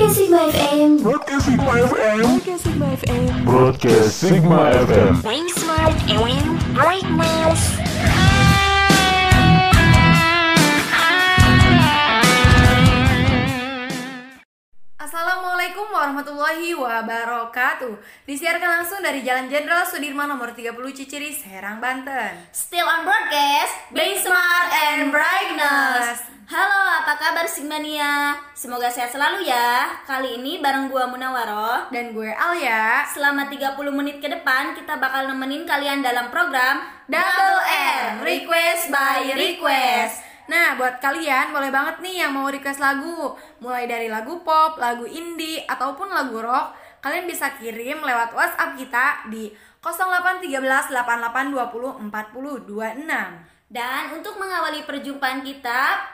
Broadcast Sigma FM. Broadcast Sigma FM. Broadcast Sigma FM. Broadcast Sigma FM. Being smart and brightness. Assalamualaikum warahmatullahi wabarakatuh Disiarkan langsung dari Jalan Jenderal Sudirman nomor 30 Ciciri, Serang, Banten Still on broadcast, being smart and brightness. Halo, apa kabar Sigmania? Semoga sehat selalu ya. Kali ini bareng gua Munawaroh. Dan gue Alia Selama 30 menit ke depan kita bakal nemenin kalian dalam program Double R, Request by Request Nah, buat kalian boleh banget nih yang mau request lagu Mulai dari lagu pop, lagu indie, ataupun lagu rock Kalian bisa kirim lewat WhatsApp kita di 0813 8820 4026 Dan untuk mengawali perjumpaan kita,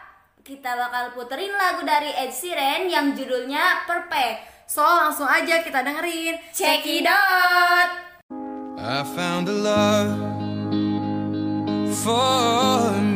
kita bakal puterin lagu dari Ed Sheeran yang judulnya Perfect. So, langsung aja kita dengerin Cekidot! I found a love for me.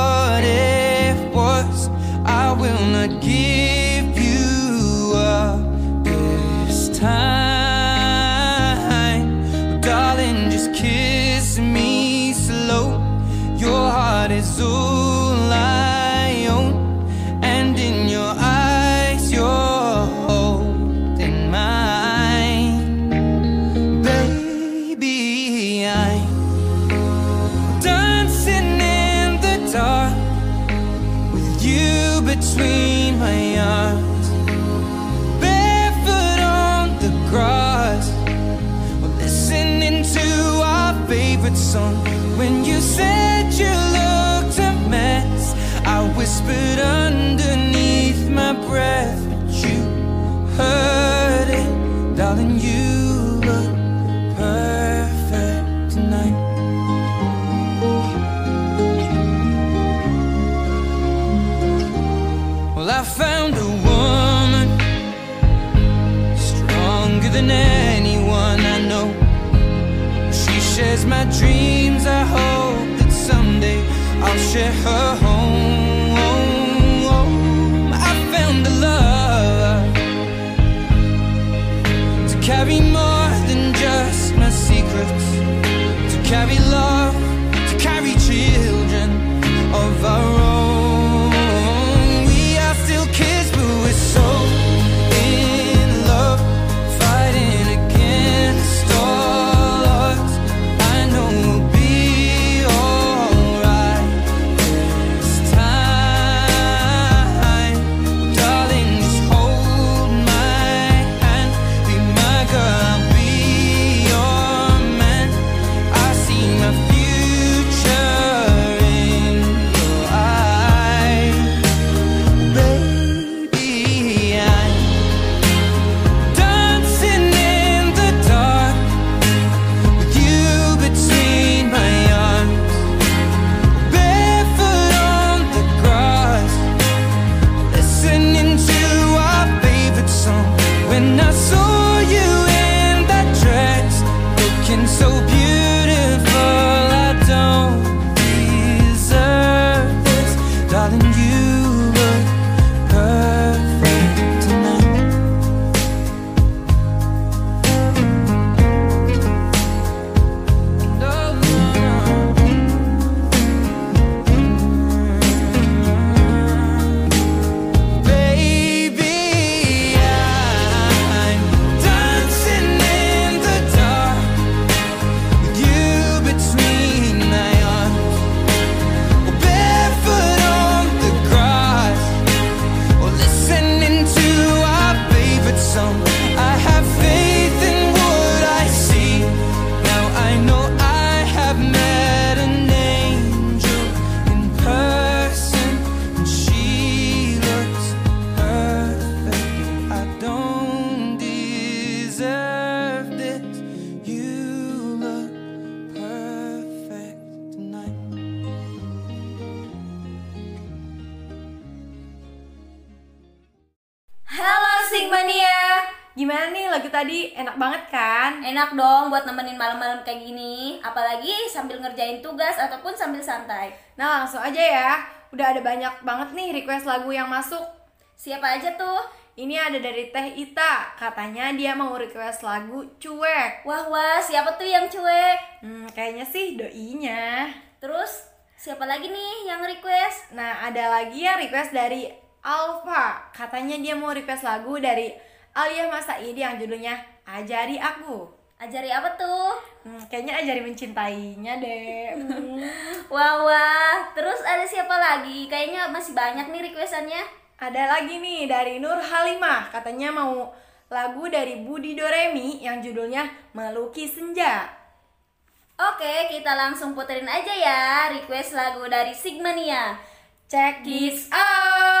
will not give song. When you said you looked a mess, I whispered underneath my breath, but you heard it, darling. You dreams. I hope that someday I'll share her home. I found a love to carry more than just my secrets, to carry love, Gimana nih lagu tadi? Enak banget kan? Enak dong buat nemenin malam-malam kayak gini, apalagi sambil ngerjain tugas ataupun sambil santai. Nah langsung aja ya Udah ada banyak banget nih request lagu yang masuk Siapa aja tuh? Ini ada dari Teh Ita Katanya dia mau request lagu Cuek Wah wah, siapa tuh yang cuek? Hmm, kayaknya sih doinya Terus siapa lagi nih yang request? Nah ada lagi yang request dari Alfa Katanya dia mau request lagu dari Alia Masaid yang judulnya Ajari Aku Ajari apa tuh? Hmm, kayaknya ajari mencintainya deh. Hmm. Wah wah, terus ada siapa lagi? Kayaknya masih banyak nih requestannya. Ada lagi nih dari Nur Halimah, katanya mau lagu dari Budi Doremi yang judulnya Melukis Senja. Oke, kita langsung puterin aja ya request lagu dari Sigmania. Check this out.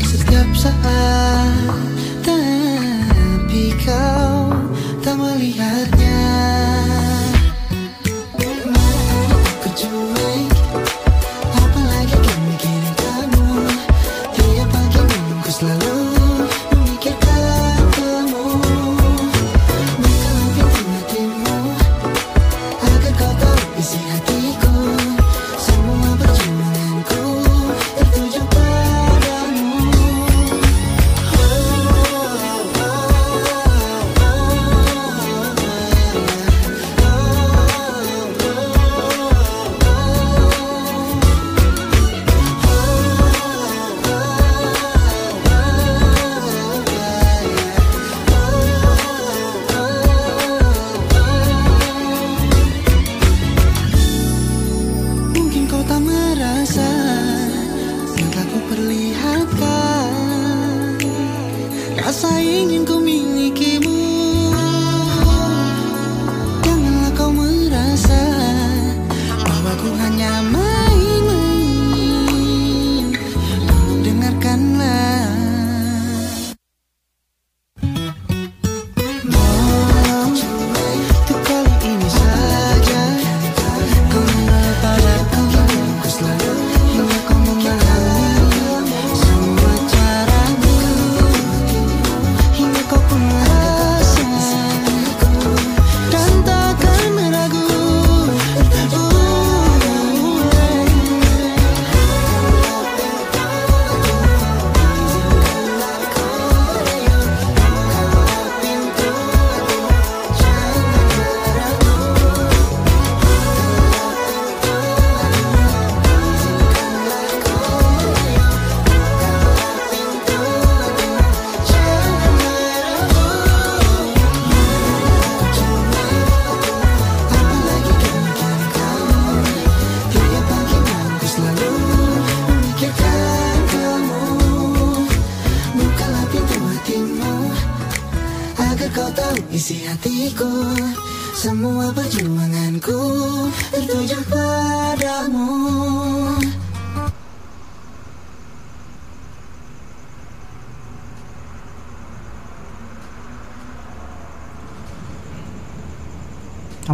setiap saat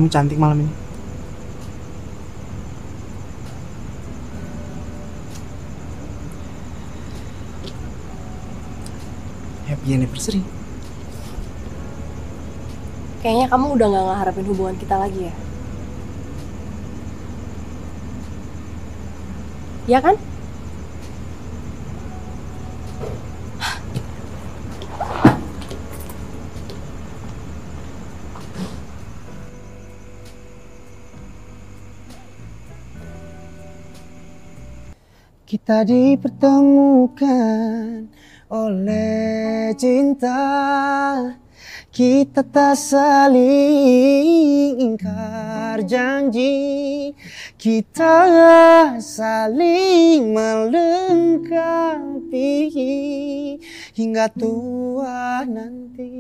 Kamu cantik malam ini. Happy anniversary. Kayaknya kamu udah gak ngeharapin hubungan kita lagi ya? Ya kan? Kita dipertemukan oleh cinta. Kita tak saling ingkar janji. Kita saling melengkapi Hingga tua nanti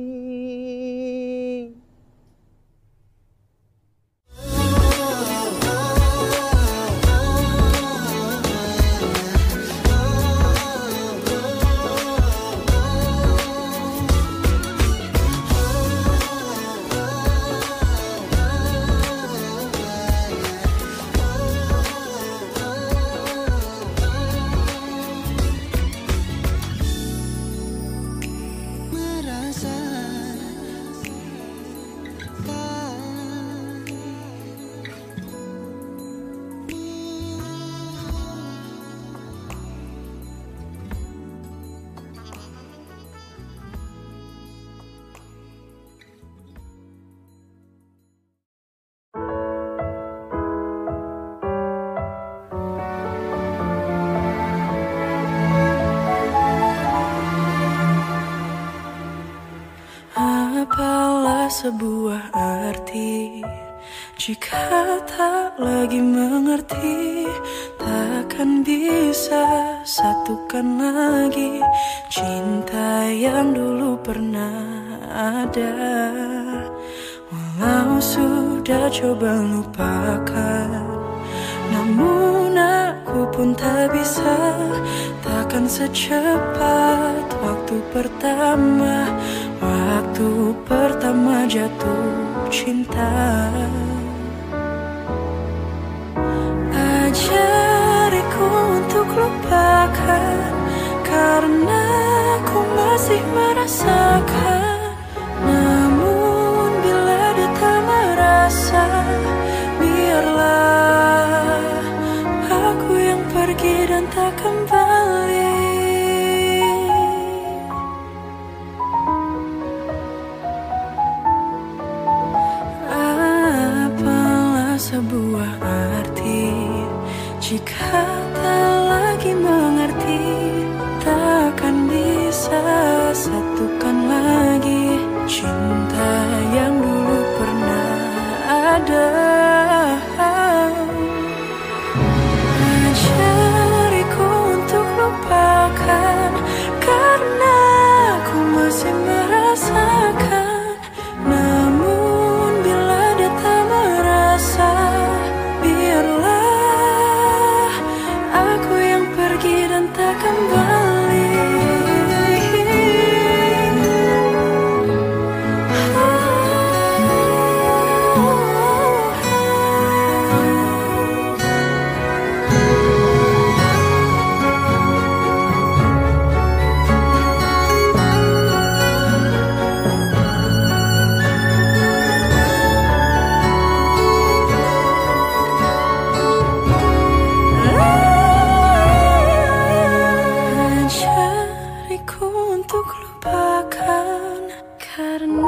satukan lagi Cinta yang dulu pernah ada. Walau sudah coba lupakan Namun aku pun tak bisa Takkan secepat waktu pertama Waktu pertama jatuh cinta. Ajariku untuk lupakan Karena aku masih merasakan. Namun bila dia tak merasa Biarlah aku yang pergi dan tak kembali satukan lagi cinta yang dulu pernah ada. Untuk lupakan Karena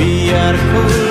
Biar ku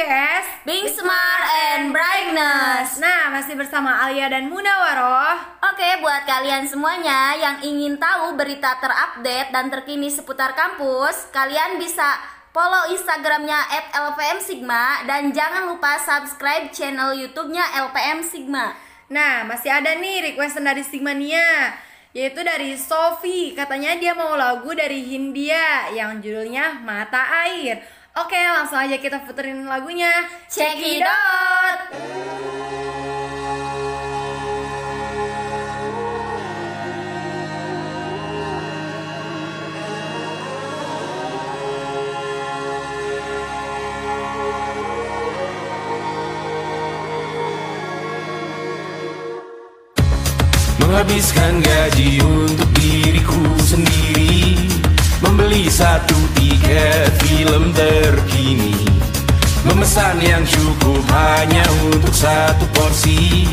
on broadcast Being smart and brightness. Nah, masih bersama Alia dan Munawaroh Oke, buat kalian semuanya yang ingin tahu berita terupdate dan terkini seputar kampus, kalian bisa follow Instagramnya @lpmsigma dan jangan lupa subscribe channel YouTube-nya LPM Sigma. Nah, masih ada nih request dari Sigmania Yaitu dari Sofi Katanya dia mau lagu dari Hindia Yang judulnya Mata Air Oke, langsung aja kita puterin lagunya. Check it out. Menghabiskan gaji untuk diriku sendiri Pilih satu tiket film terkini. Memesan yang cukup hanya untuk satu porsi.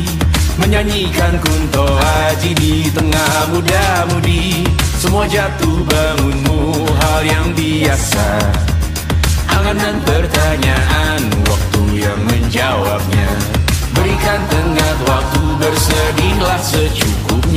Menyanyikan kunto haji di tengah muda-mudi. Semua jatuh bangunmu hal yang biasa. Anganan pertanyaan waktu yang menjawabnya. Berikan tengah waktu bersedihlah secukup.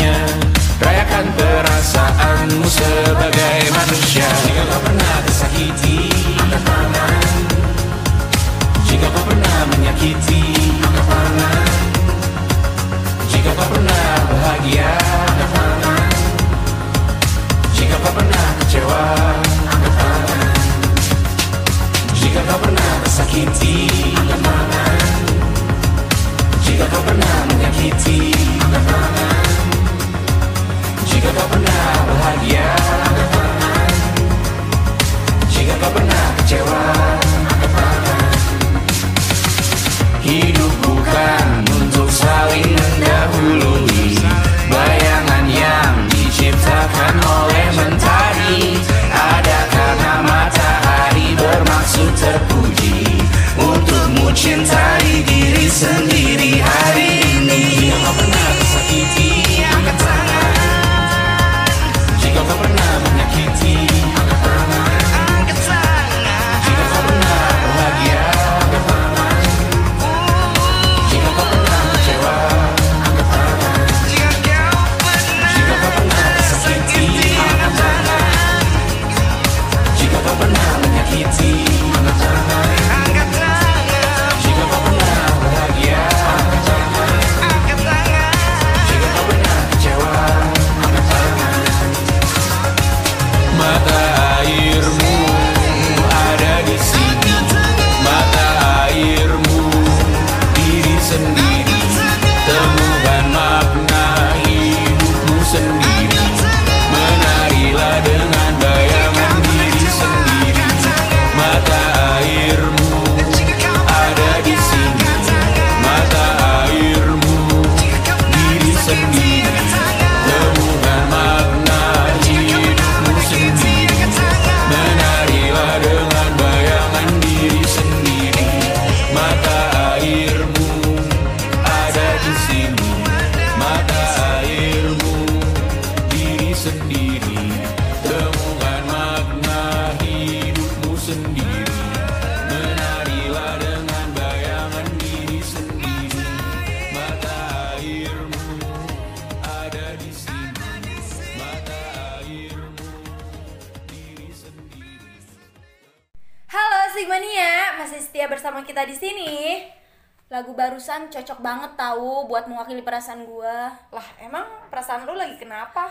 barusan cocok banget tahu buat mewakili perasaan gue lah emang perasaan lu lagi kenapa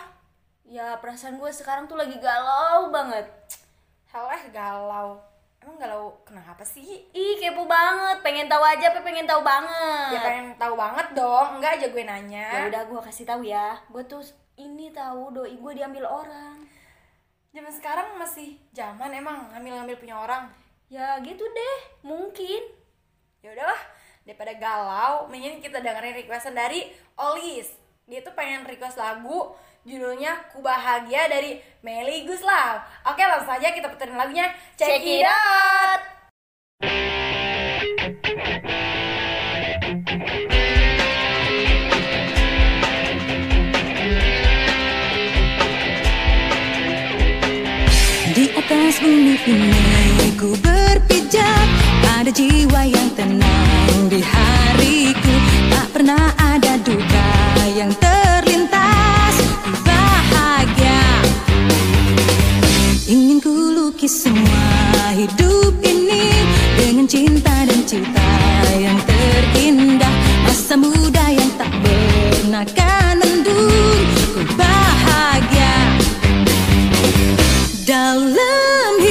ya perasaan gue sekarang tuh lagi galau banget Halah galau Emang galau kenapa sih? Ih kepo banget, pengen tahu aja apa pengen tahu banget? Ya pengen tahu banget dong, enggak aja gue nanya. Ya udah gue kasih tahu ya, gue tuh ini tahu doi gue diambil orang. Zaman sekarang masih zaman emang ngambil-ngambil punya orang. Ya gitu deh, mungkin. Ya udahlah, daripada galau mending kita dengerin requestan dari Olis. Dia tuh pengen request lagu judulnya Ku Bahagia dari Meli Guslav oke langsung aja kita puterin lagunya. Check, check it out, out. atas bumi ini Ku berpijak ada jiwa yang tenang. I'm here.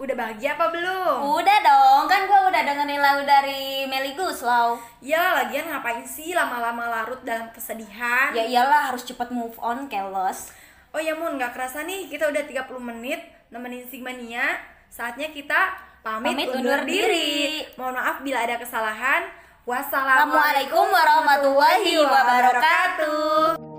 Udah bahagia apa belum? Udah dong, kan gue udah dengerin lagu dari Melly loh ya lagian ngapain sih lama-lama larut dalam kesedihan? Ya iyalah harus cepet move on kelos Oh ya Mun, gak kerasa nih kita udah 30 menit nemenin Sigmania. Saatnya kita pamit, pamit undur, undur diri. diri. Mohon maaf bila ada kesalahan. Wassalamualaikum warahmatullahi wabarakatuh.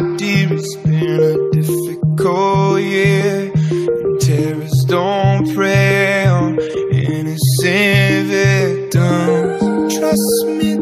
my dear, it's been a difficult year. And terrorists don't prey on innocent victims. Trust me.